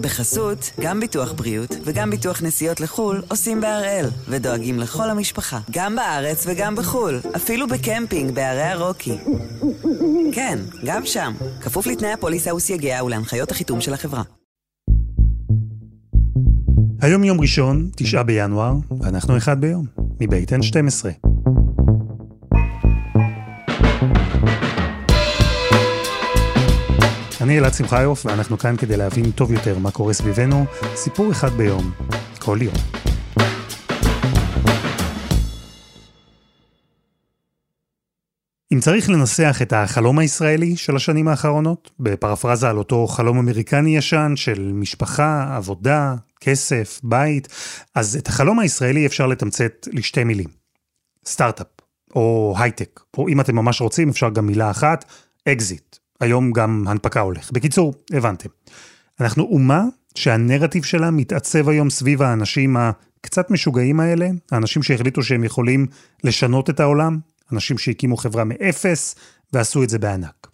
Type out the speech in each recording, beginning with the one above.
בחסות, גם ביטוח בריאות וגם ביטוח נסיעות לחו"ל עושים בהראל, ודואגים לכל המשפחה, גם בארץ וגם בחו"ל, אפילו בקמפינג בערי הרוקי. כן, גם שם, כפוף לתנאי הפוליסה וסייגיה ולהנחיות החיתום של החברה. היום יום ראשון, תשעה בינואר, ואנחנו אחד ביום, מבית N12. אני אלעד שמחיוף, ואנחנו כאן כדי להבין טוב יותר מה קורה סביבנו, סיפור אחד ביום, כל יום. אם צריך לנסח את החלום הישראלי של השנים האחרונות, בפרפרזה על אותו חלום אמריקני ישן של משפחה, עבודה, כסף, בית, אז את החלום הישראלי אפשר לתמצת לשתי מילים. סטארט-אפ, או הייטק, או אם אתם ממש רוצים אפשר גם מילה אחת, אקזיט. היום גם הנפקה הולך. בקיצור, הבנתם. אנחנו אומה שהנרטיב שלה מתעצב היום סביב האנשים הקצת משוגעים האלה, האנשים שהחליטו שהם יכולים לשנות את העולם, אנשים שהקימו חברה מאפס ועשו את זה בענק.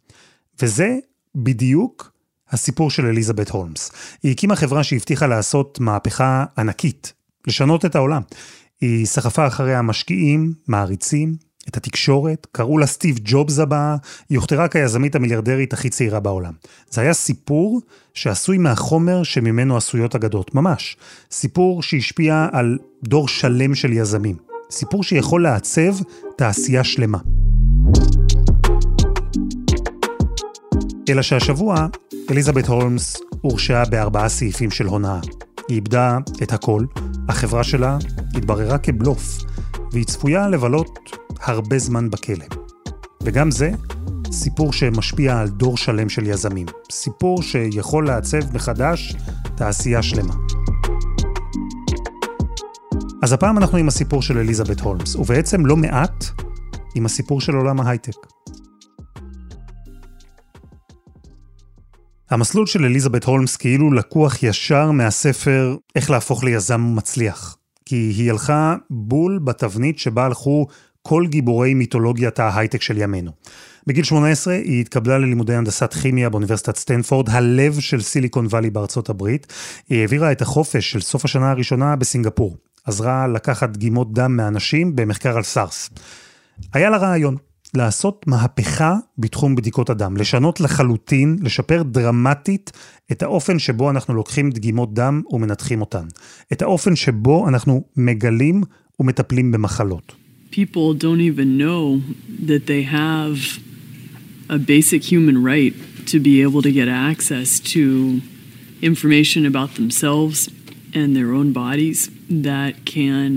וזה בדיוק הסיפור של אליזבת הולמס. היא הקימה חברה שהבטיחה לעשות מהפכה ענקית, לשנות את העולם. היא סחפה אחריה משקיעים, מעריצים, את התקשורת, קראו לה סטיב ג'ובס הבאה, היא הוכתרה כיזמית המיליארדרית הכי צעירה בעולם. זה היה סיפור שעשוי מהחומר שממנו עשויות אגדות, ממש. סיפור שהשפיע על דור שלם של יזמים. סיפור שיכול לעצב תעשייה שלמה. אלא שהשבוע, אליזבת הולמס הורשעה בארבעה סעיפים של הונאה. היא איבדה את הכל, החברה שלה התבררה כבלוף, והיא צפויה לבלות הרבה זמן בכלא. וגם זה סיפור שמשפיע על דור שלם של יזמים. סיפור שיכול לעצב מחדש תעשייה שלמה. אז הפעם אנחנו עם הסיפור של אליזבת הולמס, ובעצם לא מעט עם הסיפור של עולם ההייטק. המסלול של אליזבת הולמס כאילו לקוח ישר מהספר איך להפוך ליזם מצליח. כי היא הלכה בול בתבנית שבה הלכו כל גיבורי מיתולוגיית ההייטק של ימינו. בגיל 18 היא התקבלה ללימודי הנדסת כימיה באוניברסיטת סטנפורד, הלב של סיליקון וואלי בארצות הברית. היא העבירה את החופש של סוף השנה הראשונה בסינגפור. עזרה לקחת דגימות דם מאנשים במחקר על סארס. היה לה רעיון, לעשות מהפכה בתחום בדיקות הדם, לשנות לחלוטין, לשפר דרמטית את האופן שבו אנחנו לוקחים דגימות דם ומנתחים אותן. את האופן שבו אנחנו מגלים ומטפלים במחלות. people don't even know that they have a basic human right to be able to get access to information about themselves and their own bodies that can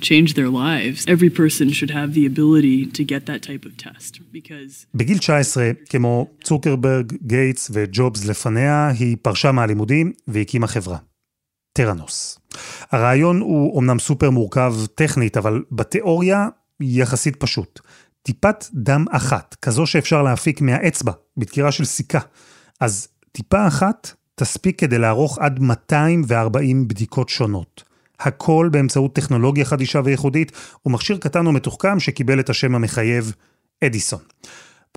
change their lives. Every person should have the ability to get that type of test because... בגיל 19, כמו צוקרברג, גייטס וג'ובס לפניה, היא פרשה מהלימודים והקימה חברה. תראנוס. הרעיון הוא אמנם סופר מורכב טכנית, אבל בתיאוריה יחסית פשוט. טיפת דם אחת, כזו שאפשר להפיק מהאצבע, בדקירה של סיכה. אז טיפה אחת תספיק כדי לערוך עד 240 בדיקות שונות. הכל באמצעות טכנולוגיה חדישה וייחודית, ומכשיר קטן ומתוחכם שקיבל את השם המחייב אדיסון.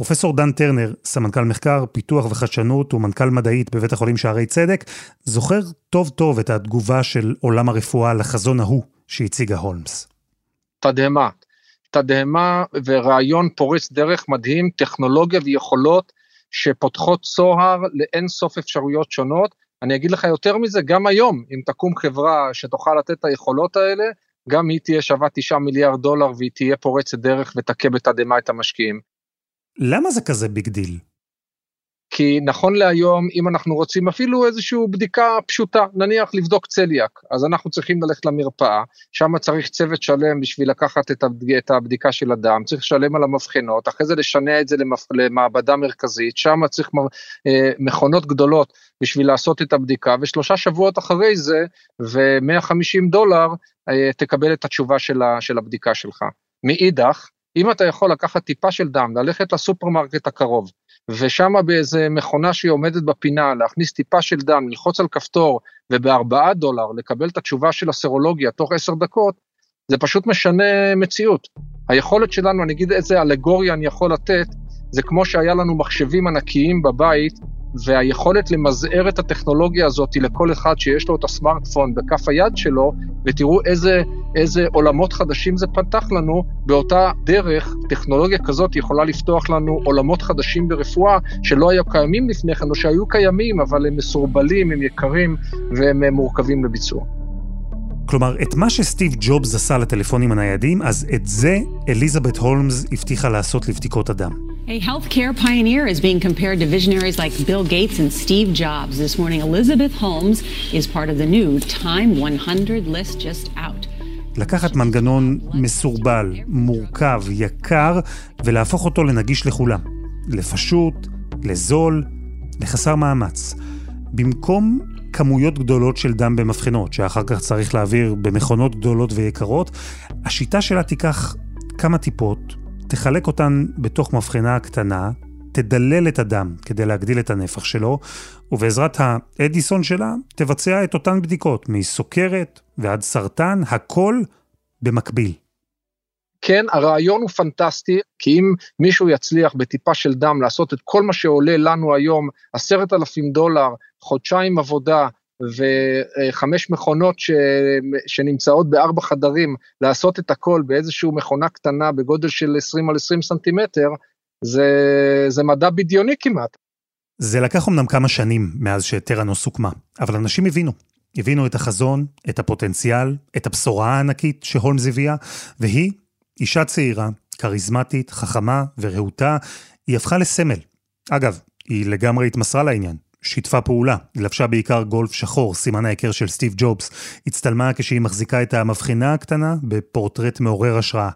פרופסור דן טרנר, סמנכ"ל מחקר, פיתוח וחדשנות ומנכ"ל מדעית בבית החולים שערי צדק, זוכר טוב טוב את התגובה של עולם הרפואה לחזון ההוא שהציגה הולמס. תדהמה, תדהמה ורעיון פורץ דרך מדהים, טכנולוגיה ויכולות שפותחות צוהר לאין סוף אפשרויות שונות. אני אגיד לך יותר מזה, גם היום, אם תקום חברה שתוכל לתת את היכולות האלה, גם היא תהיה שווה 9 מיליארד דולר והיא תהיה פורצת דרך ותכה בתדהמה את המשקיעים. למה זה כזה big deal? כי נכון להיום, אם אנחנו רוצים אפילו איזושהי בדיקה פשוטה, נניח לבדוק צליאק, אז אנחנו צריכים ללכת למרפאה, שם צריך צוות שלם בשביל לקחת את, הבד... את הבדיקה של הדם, צריך לשלם על המבחנות, אחרי זה לשנע את זה למפ... למעבדה מרכזית, שם צריך אה, מכונות גדולות בשביל לעשות את הבדיקה, ושלושה שבועות אחרי זה, ו-150 דולר, אה, תקבל את התשובה. של הבדיקה שלך. מאידך, אם אתה יכול לקחת טיפה של דם, ללכת לסופרמרקט הקרוב, ושם באיזה מכונה שהיא עומדת בפינה, להכניס טיפה של דם, ללחוץ על כפתור, ובארבעה דולר לקבל את התשובה של הסרולוגיה תוך עשר דקות, זה פשוט משנה מציאות. היכולת שלנו, אני אגיד איזה אלגוריה אני יכול לתת, זה כמו שהיה לנו מחשבים ענקיים בבית, והיכולת למזער את הטכנולוגיה הזאת לכל אחד שיש לו את הסמארטפון בכף היד שלו, ותראו איזה, איזה עולמות חדשים זה פתח לנו, באותה דרך טכנולוגיה כזאת יכולה לפתוח לנו עולמות חדשים ברפואה שלא היו קיימים לפני כן, או שהיו קיימים, אבל הם מסורבלים, הם יקרים והם מורכבים לביצוע. כלומר, את מה שסטיב ג'ובס עשה לטלפונים הניידים, אז את זה אליזבת הולמס הבטיחה לעשות לבדיקות הדם. A healthcare pioneer is being compared to visionaries like Bill Gates and Steve Jobs. This morning, Elizabeth Holmes is part of the new Time 100 list just out. לקחת מנגנון מסורבל, מורכב, יקר, ולהפוך אותו לנגיש לכולם. לפשוט, לזול, לחסר מאמץ. במקום כמויות גדולות של דם במבחנות, שאחר כך צריך להעביר במכונות גדולות ויקרות, השיטה שלה תיקח כמה טיפות, תחלק אותן בתוך מבחנה קטנה, תדלל את הדם כדי להגדיל את הנפח שלו, ובעזרת האדיסון שלה תבצע את אותן בדיקות, מסוכרת ועד סרטן, הכל במקביל. כן, הרעיון הוא פנטסטי, כי אם מישהו יצליח בטיפה של דם לעשות את כל מה שעולה לנו היום, עשרת אלפים דולר, חודשיים עבודה, וחמש מכונות ש... שנמצאות בארבע חדרים, לעשות את הכל באיזושהי מכונה קטנה בגודל של 20 על 20 סנטימטר, זה, זה מדע בדיוני כמעט. זה לקח אמנם כמה שנים מאז שטראנוס הוקמה, אבל אנשים הבינו. הבינו את החזון, את הפוטנציאל, את הבשורה הענקית שהולמס הביאה, והיא, אישה צעירה, כריזמטית, חכמה ורהוטה, היא הפכה לסמל. אגב, היא לגמרי התמסרה לעניין. שיתפה פעולה, לבשה בעיקר גולף שחור, סימן ההיכר של סטיב ג'ובס, הצטלמה כשהיא מחזיקה את המבחינה הקטנה בפורטרט מעורר השראה.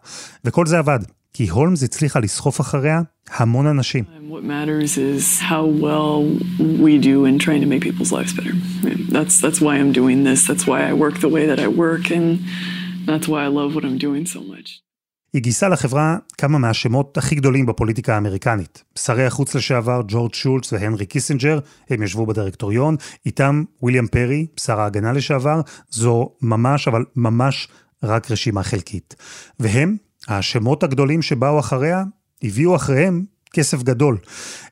וכל זה עבד, כי הולמס הצליחה לסחוף אחריה המון אנשים. That's, that's why I'm doing this, that's why I work the way that I work, and that's why I love what I'm doing so much. היא גייסה לחברה כמה מהשמות הכי גדולים בפוליטיקה האמריקנית. שרי החוץ לשעבר, ג'ורג' שולץ והנרי קיסינג'ר, הם ישבו בדירקטוריון, איתם וויליאם פרי, שר ההגנה לשעבר, זו ממש, אבל ממש רק רשימה חלקית. והם, השמות הגדולים שבאו אחריה, הביאו אחריהם כסף גדול.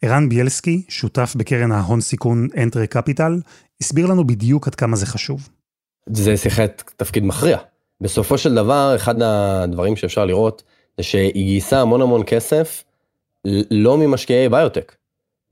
ערן ביאלסקי, שותף בקרן ההון סיכון Entrée Capital, הסביר לנו בדיוק עד כמה זה חשוב. זה שיחק תפקיד מכריע. בסופו של דבר, אחד הדברים שאפשר לראות, זה שהיא גייסה המון המון כסף, לא ממשקיעי ביוטק,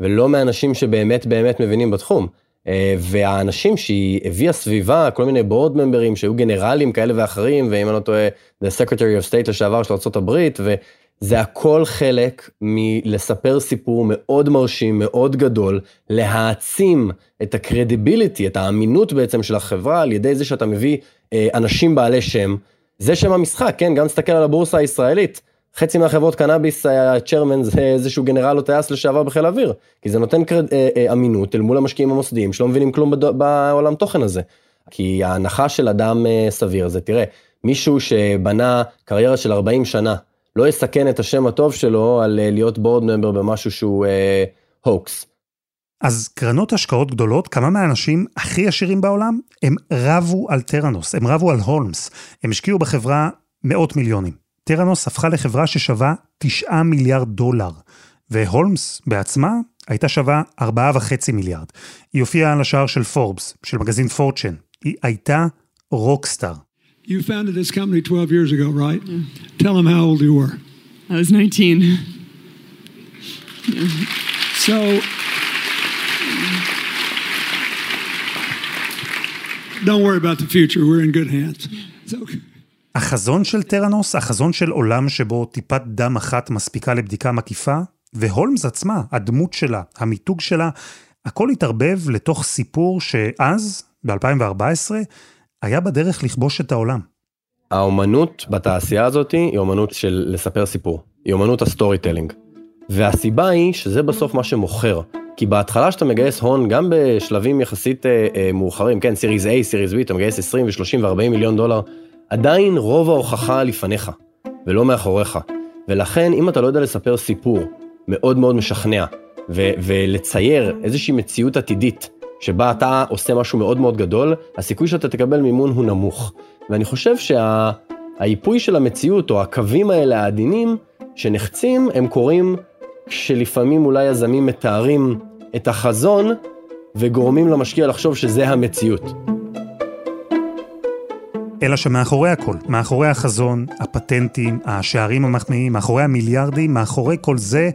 ולא מאנשים שבאמת באמת מבינים בתחום. אה, והאנשים שהיא הביאה סביבה, כל מיני בורד ממברים שהיו גנרלים כאלה ואחרים, ואם אני לא טועה, The Secretary of State לשעבר של ארה"ב, וזה הכל חלק מלספר סיפור מאוד מרשים, מאוד גדול, להעצים את הקרדיביליטי, את האמינות בעצם של החברה, על ידי זה שאתה מביא אנשים בעלי שם. זה שם המשחק, כן? גם תסתכל על הבורסה הישראלית. חצי מהחברות קנאביס, הצ'רמן זה איזשהו גנרל או טייס לשעבר בחיל האוויר. כי זה נותן קרד, אה, אה, אמינות אל מול המשקיעים המוסדיים שלא מבינים כלום בד... בעולם תוכן הזה. כי ההנחה של אדם אה, סביר זה, תראה, מישהו שבנה קריירה של 40 שנה, לא יסכן את השם הטוב שלו על אה, להיות בורד ממבר במשהו שהוא אה, הוקס. אז קרנות השקעות גדולות, כמה מהאנשים הכי עשירים בעולם, הם רבו על טראנוס, הם רבו על הולמס. הם השקיעו בחברה מאות מיליונים. טראנוס הפכה לחברה ששווה 9 מיליארד דולר, והולמס בעצמה הייתה שווה 4.5 מיליארד. היא הופיעה על השער של פורבס, של מגזין פורצ'ן. היא הייתה רוקסטאר. You founded this company 12 years ago, right? Yeah. Tell them how old you were. I was 19. Yeah. So, don't worry about the future. We're in good hands. It's okay. החזון של טראנוס, החזון של עולם שבו טיפת דם אחת מספיקה לבדיקה מקיפה, והולמס עצמה, הדמות שלה, המיתוג שלה, הכל התערבב לתוך סיפור שאז, ב-2014, היה בדרך לכבוש את העולם. האומנות בתעשייה הזאת היא אומנות של לספר סיפור, היא אומנות ה storytelling. והסיבה היא שזה בסוף מה שמוכר. כי בהתחלה שאתה מגייס הון, גם בשלבים יחסית אה, אה, מאוחרים, כן, series A, series B, אתה מגייס 20 ו-30 ו-40 מיליון דולר, עדיין רוב ההוכחה לפניך, ולא מאחוריך. ולכן, אם אתה לא יודע לספר סיפור מאוד מאוד משכנע, ו- ולצייר איזושהי מציאות עתידית, שבה אתה עושה משהו מאוד מאוד גדול, הסיכוי שאתה תקבל מימון הוא נמוך. ואני חושב שהאיפוי שה- של המציאות, או הקווים האלה העדינים, שנחצים, הם קורים כשלפעמים אולי יזמים מתארים את החזון וגורמים למשקיע לחשוב שזה המציאות. אלא שמאחורי הכל, מאחורי החזון, הפטנטים, השערים המחמיאים, מאחורי המיליארדים, מאחורי כל זה,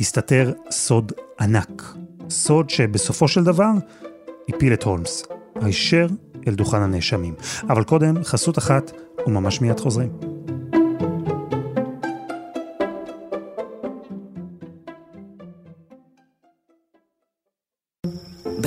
הסתתר סוד ענק. סוד שבסופו של דבר הפיל את הולמס, הישר אל דוכן הנאשמים. אבל קודם, חסות אחת, וממש מיד חוזרים.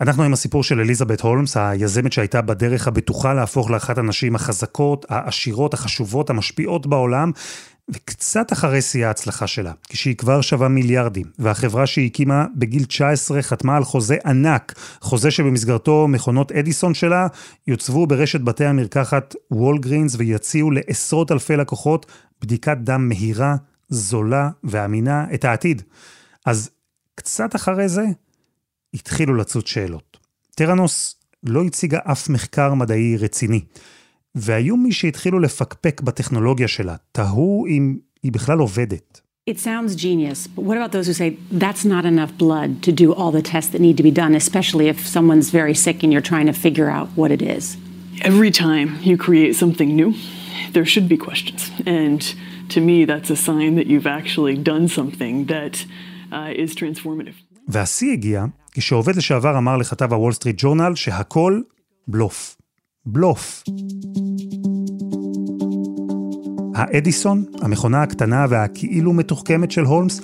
אנחנו עם הסיפור של אליזבת הולמס, היזמת שהייתה בדרך הבטוחה להפוך לאחת הנשים החזקות, העשירות, החשובות, המשפיעות בעולם, וקצת אחרי שיא ההצלחה שלה, כשהיא כבר שווה מיליארדים, והחברה שהיא הקימה בגיל 19 חתמה על חוזה ענק, חוזה שבמסגרתו מכונות אדיסון שלה יוצבו ברשת בתי המרקחת וולגרינס ויציעו לעשרות אלפי לקוחות בדיקת דם מהירה, זולה ואמינה את העתיד. אז קצת אחרי זה התחילו לצוץ שאלות. טראנוס לא הציגה אף מחקר מדעי רציני. והיו מי שהתחילו לפקפק בטכנולוגיה שלה, תהו אם היא בכלל עובדת. It sounds genius, but what about those who say that's not enough blood to do all the tests that need to be done, especially if someone's very sick and you're trying to figure out what it is? Every time you create something new, there should be questions. And to me, that's a sign that you've actually done something that uh, transformative. והשיא הגיע כשעובד לשעבר אמר לכתב הוול סטריט ג'ורנל שהכל בלוף. בלוף. האדיסון, המכונה הקטנה והכאילו מתוחכמת של הולמס,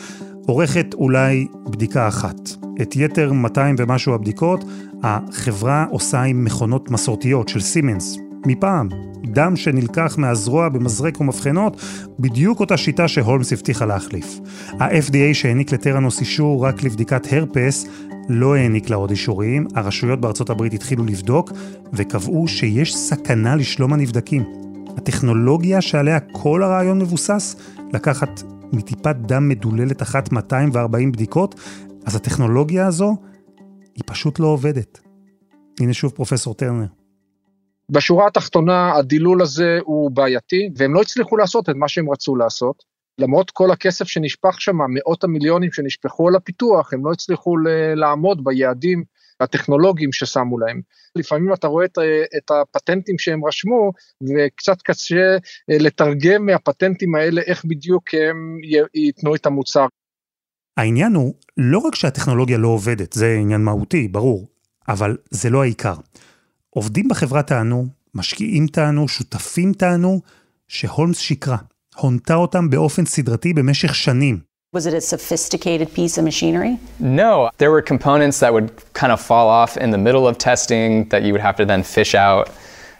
עורכת אולי בדיקה אחת. את יתר 200 ומשהו הבדיקות, החברה עושה עם מכונות מסורתיות של סימנס, מפעם. דם שנלקח מהזרוע במזרק ומבחנות, בדיוק אותה שיטה שהולמס הבטיחה להחליף. ה-FDA שהעניק לטרנוס אישור רק לבדיקת הרפס, לא העניק לה עוד אישורים, הרשויות בארצות הברית התחילו לבדוק, וקבעו שיש סכנה לשלום הנבדקים. הטכנולוגיה שעליה כל הרעיון מבוסס, לקחת מטיפת דם מדוללת אחת 240 בדיקות, אז הטכנולוגיה הזו היא פשוט לא עובדת. הנה שוב פרופסור טרנר. בשורה התחתונה הדילול הזה הוא בעייתי, והם לא הצליחו לעשות את מה שהם רצו לעשות. למרות כל הכסף שנשפך שם, מאות המיליונים שנשפכו על הפיתוח, הם לא הצליחו לעמוד ביעדים הטכנולוגיים ששמו להם. לפעמים אתה רואה את, את הפטנטים שהם רשמו, וקצת קשה לתרגם מהפטנטים האלה איך בדיוק הם ייתנו את המוצר. העניין הוא לא רק שהטכנולוגיה לא עובדת, זה עניין מהותי, ברור, אבל זה לא העיקר. עובדים בחברה טענו, משקיעים טענו, שותפים טענו, שהולמס שקרה. הונתה אותם באופן סדרתי במשך שנים. Was it a sophisticated piece of machinery? No, there were components that would kind of fall off in the middle of testing that you would have to then fish out.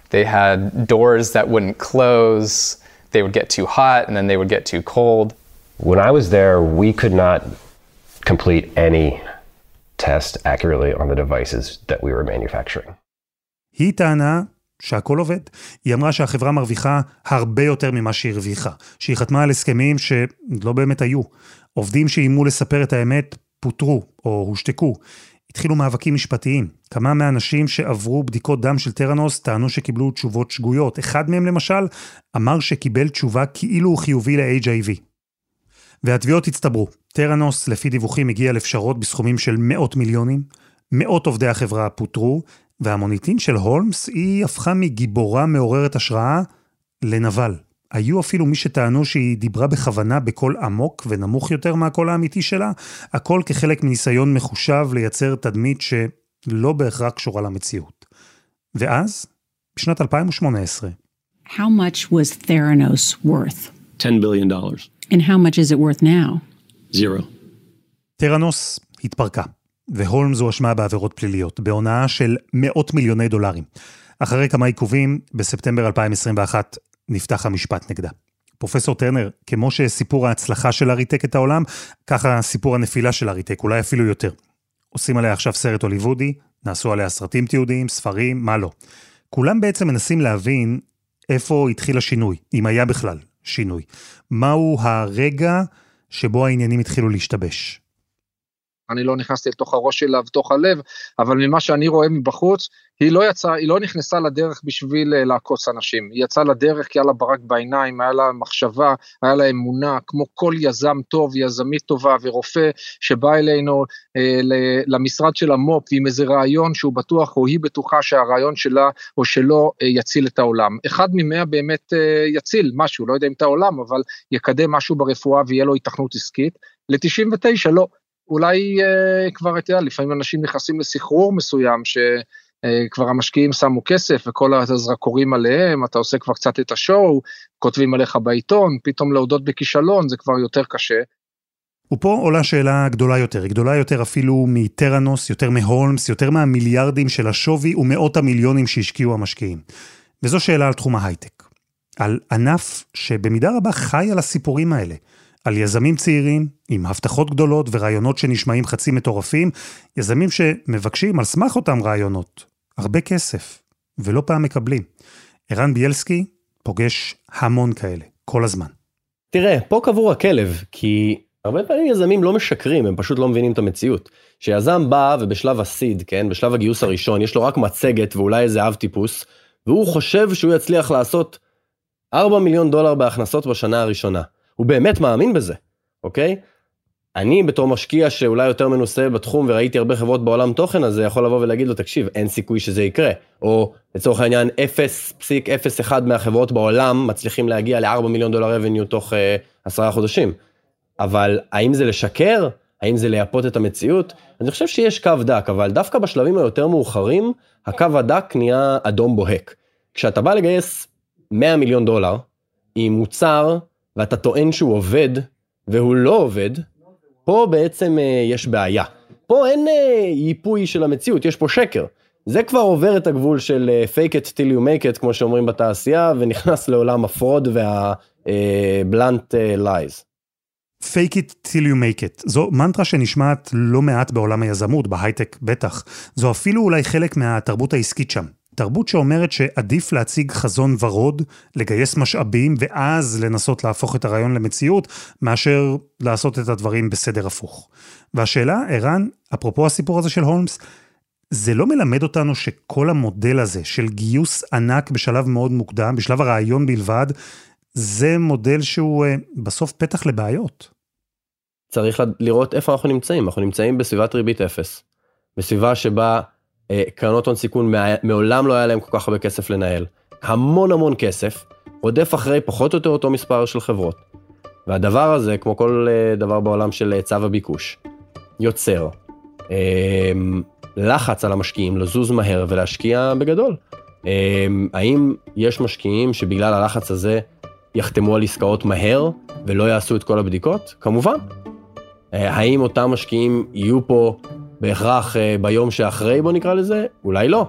They had doors that wouldn't close. They would get too hot and then they would get too cold. When I was there, we could not complete any test accurately on the devices that we were manufacturing. היא טענה שהכל עובד. היא אמרה שהחברה מרוויחה הרבה יותר ממה שהיא הרוויחה, שהיא חתמה על הסכמים שלא באמת היו. עובדים שאיימו לספר את האמת פוטרו או הושתקו. התחילו מאבקים משפטיים. כמה מהאנשים שעברו בדיקות דם של טראנוס טענו שקיבלו תשובות שגויות. אחד מהם למשל אמר שקיבל תשובה כאילו הוא חיובי ל-HIV. והתביעות הצטברו. טראנוס, לפי דיווחים, הגיע לפשרות בסכומים של מאות מיליונים. מאות עובדי החברה פוטרו, והמוניטין של הולמס היא הפכה מגיבורה מעוררת השראה לנבל. היו אפילו מי שטענו שהיא דיברה בכוונה בקול עמוק ונמוך יותר מהקול האמיתי שלה, הכל כחלק מניסיון מחושב לייצר תדמית שלא בהכרח קשורה למציאות. ואז, בשנת 2018, How much was Theranos worth? $10 billion. And how much is it worth now? Zero. טראנוס התפרקה. והולמס הואשמה בעבירות פליליות, בהונאה של מאות מיליוני דולרים. אחרי כמה עיכובים, בספטמבר 2021 נפתח המשפט נגדה. פרופסור טרנר, כמו שסיפור ההצלחה של אריטק את העולם, ככה סיפור הנפילה של אריטק, אולי אפילו יותר. עושים עליה עכשיו סרט הוליוודי, נעשו עליה סרטים תיעודיים, ספרים, מה לא. כולם בעצם מנסים להבין איפה התחיל השינוי, אם היה בכלל שינוי. מהו הרגע שבו העניינים התחילו להשתבש. אני לא נכנסתי לתוך הראש שלה ותוך הלב, אבל ממה שאני רואה מבחוץ, היא לא יצאה, היא לא נכנסה לדרך בשביל אה, לעקוץ אנשים, היא יצאה לדרך כי היה לה ברק בעיניים, היה לה מחשבה, היה לה אמונה, כמו כל יזם טוב, יזמית טובה ורופא שבא אלינו אה, למשרד של המו"פ עם איזה רעיון שהוא בטוח או היא בטוחה שהרעיון שלה או שלו אה, יציל את העולם. אחד ממאה באמת אה, יציל משהו, לא יודע אם את העולם, אבל יקדם משהו ברפואה ויהיה לו התכנות עסקית, ל-99 לא. אולי אה, כבר, אתה יודע, לפעמים אנשים נכנסים לסחרור מסוים, שכבר אה, המשקיעים שמו כסף וכל הזרקורים עליהם, אתה עושה כבר קצת את השואו, כותבים עליך בעיתון, פתאום להודות בכישלון זה כבר יותר קשה. ופה עולה שאלה גדולה יותר, היא גדולה יותר אפילו מטראנוס, יותר מהולמס, יותר מהמיליארדים של השווי ומאות המיליונים שהשקיעו המשקיעים. וזו שאלה על תחום ההייטק. על ענף שבמידה רבה חי על הסיפורים האלה. על יזמים צעירים עם הבטחות גדולות ורעיונות שנשמעים חצי מטורפים, יזמים שמבקשים על סמך אותם רעיונות הרבה כסף, ולא פעם מקבלים. ערן ביאלסקי פוגש המון כאלה, כל הזמן. תראה, פה קבור הכלב, כי הרבה פעמים יזמים לא משקרים, הם פשוט לא מבינים את המציאות. כשיזם בא ובשלב הסיד, כן, בשלב הגיוס הראשון, יש לו רק מצגת ואולי איזה אב טיפוס, והוא חושב שהוא יצליח לעשות 4 מיליון דולר בהכנסות בשנה הראשונה. הוא באמת מאמין בזה, אוקיי? אני בתור משקיע שאולי יותר מנוסה בתחום וראיתי הרבה חברות בעולם תוכן הזה יכול לבוא ולהגיד לו תקשיב אין סיכוי שזה יקרה או לצורך העניין 0.01 מהחברות בעולם מצליחים להגיע ל-4 מיליון דולר רבניו תוך uh, עשרה חודשים. אבל האם זה לשקר? האם זה לייפות את המציאות? אני חושב שיש קו דק אבל דווקא בשלבים היותר מאוחרים הקו הדק נהיה אדום בוהק. כשאתה בא לגייס 100 מיליון דולר עם מוצר ואתה טוען שהוא עובד, והוא לא עובד, פה בעצם אה, יש בעיה. פה אין אה, ייפוי של המציאות, יש פה שקר. זה כבר עובר את הגבול של אה, fake it till you make it, כמו שאומרים בתעשייה, ונכנס לעולם הפרוד וה-blunt אה, אה, lies. fake it till you make it. זו מנטרה שנשמעת לא מעט בעולם היזמות, בהייטק בטח. זו אפילו אולי חלק מהתרבות העסקית שם. תרבות שאומרת שעדיף להציג חזון ורוד, לגייס משאבים ואז לנסות להפוך את הרעיון למציאות, מאשר לעשות את הדברים בסדר הפוך. והשאלה, ערן, אפרופו הסיפור הזה של הולמס, זה לא מלמד אותנו שכל המודל הזה של גיוס ענק בשלב מאוד מוקדם, בשלב הרעיון בלבד, זה מודל שהוא אה, בסוף פתח לבעיות. צריך לראות איפה אנחנו נמצאים, אנחנו נמצאים בסביבת ריבית אפס. בסביבה שבה קרנות הון סיכון מעולם לא היה להם כל כך הרבה כסף לנהל. המון המון כסף, רודף אחרי פחות או יותר אותו מספר של חברות. והדבר הזה, כמו כל אה, דבר בעולם של אה, וביקוש, יוצר אה, לחץ על המשקיעים לזוז מהר ולהשקיע בגדול. אה, האם יש משקיעים שבגלל הלחץ הזה יחתמו על עסקאות מהר ולא יעשו את כל הבדיקות? כמובן. אה, האם אותם משקיעים יהיו פה בהכרח אה, ביום שאחרי בוא נקרא לזה, אולי לא.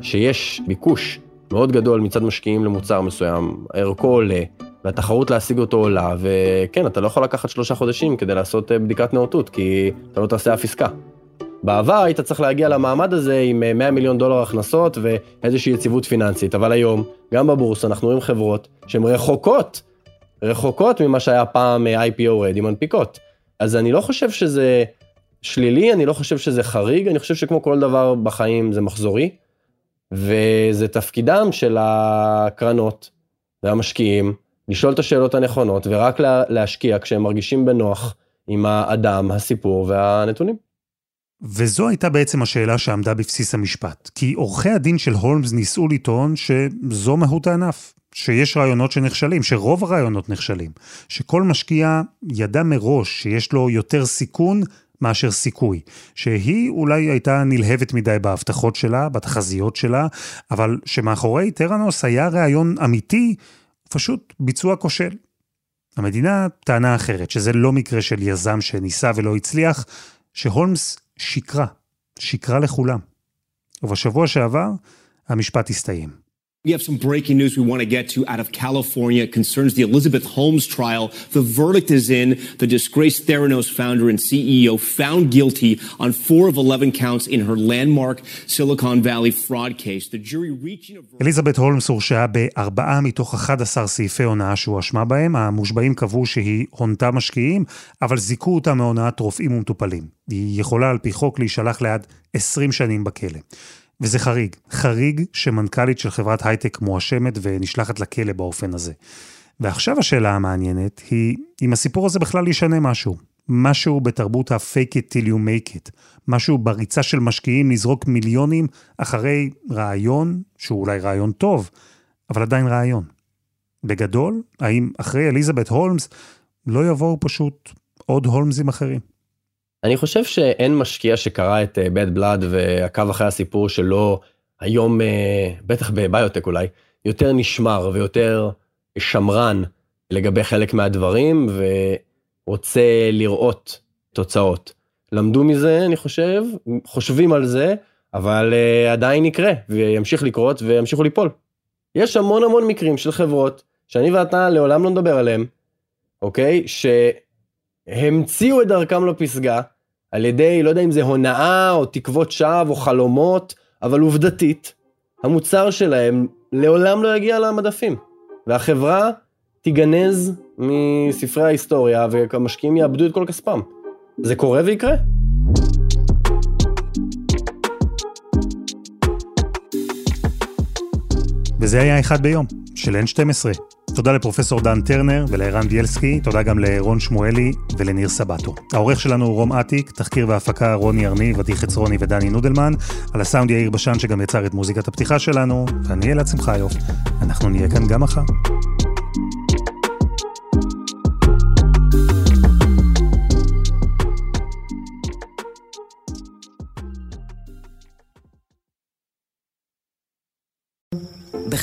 שיש ביקוש מאוד גדול מצד משקיעים למוצר מסוים, ערכו עולה, והתחרות להשיג אותו עולה, וכן, אתה לא יכול לקחת שלושה חודשים כדי לעשות אה, בדיקת נאותות, כי אתה לא תעשה אף עסקה. בעבר היית צריך להגיע למעמד הזה עם 100 אה, מיליון דולר הכנסות ואיזושהי יציבות פיננסית, אבל היום, גם בבורסה אנחנו רואים חברות שהן רחוקות, רחוקות ממה שהיה פעם IPO רדי מנפיקות. אז אני לא חושב שזה שלילי, אני לא חושב שזה חריג, אני חושב שכמו כל דבר בחיים זה מחזורי, וזה תפקידם של הקרנות והמשקיעים לשאול את השאלות הנכונות ורק לה, להשקיע כשהם מרגישים בנוח עם האדם, הסיפור והנתונים. וזו הייתה בעצם השאלה שעמדה בבסיס המשפט. כי עורכי הדין של הולמס ניסו לטעון שזו מהות הענף. שיש רעיונות שנכשלים, שרוב הרעיונות נכשלים. שכל משקיע ידע מראש שיש לו יותר סיכון מאשר סיכוי. שהיא אולי הייתה נלהבת מדי בהבטחות שלה, בתחזיות שלה, אבל שמאחורי טראנוס היה רעיון אמיתי, פשוט ביצוע כושל. המדינה טענה אחרת, שזה לא מקרה של יזם שניסה ולא הצליח, שהולמס שיקרה, שיקרה לכולם. ובשבוע שעבר, המשפט הסתיים. We have some breaking news we want to get to out of California. It concerns the Elizabeth Holmes trial. The verdict is in. The disgraced Theranos founder and CEO found guilty on four of 11 counts in her landmark Silicon Valley fraud case. The jury reaching a. אליזבת הולמס הורשעה בארבעה מתוך 11 סעיפי הונאה שהואשמה בהם. המושבעים קבעו שהיא הונתה משקיעים, אבל זיכו אותה מהונאת רופאים ומטופלים. היא יכולה על פי חוק להישלח לעד 20 שנים בכלא. וזה חריג, חריג שמנכ"לית של חברת הייטק מואשמת ונשלחת לכלא באופן הזה. ועכשיו השאלה המעניינת היא אם הסיפור הזה בכלל ישנה משהו. משהו בתרבות ה-fake it till you make it. משהו בריצה של משקיעים לזרוק מיליונים אחרי רעיון, שהוא אולי רעיון טוב, אבל עדיין רעיון. בגדול, האם אחרי אליזבת הולמס לא יבואו פשוט עוד הולמסים אחרים? אני חושב שאין משקיע שקרא את uh, bad blood ועקב אחרי הסיפור שלו היום, uh, בטח בביוטק אולי, יותר נשמר ויותר שמרן לגבי חלק מהדברים ורוצה לראות תוצאות. למדו מזה, אני חושב, חושבים על זה, אבל uh, עדיין יקרה וימשיך לקרות וימשיכו ליפול. יש המון המון מקרים של חברות שאני ואתה לעולם לא נדבר עליהם, אוקיי? שהמציאו את דרכם לפסגה על ידי, לא יודע אם זה הונאה או תקוות שווא או חלומות, אבל עובדתית, המוצר שלהם לעולם לא יגיע למדפים. והחברה תיגנז מספרי ההיסטוריה והמשקיעים יאבדו את כל כספם. זה קורה ויקרה. וזה היה אחד ביום, של N12. תודה לפרופסור דן טרנר ולערן ביאלסקי, תודה גם לרון שמואלי ולניר סבטו. העורך שלנו הוא רום אטיק, תחקיר והפקה רוני ארני, ותיק חצרוני ודני נודלמן, על הסאונד יאיר בשן שגם יצר את מוזיקת הפתיחה שלנו, ואני אלעד שמחיוף. אנחנו נהיה כאן גם מחר.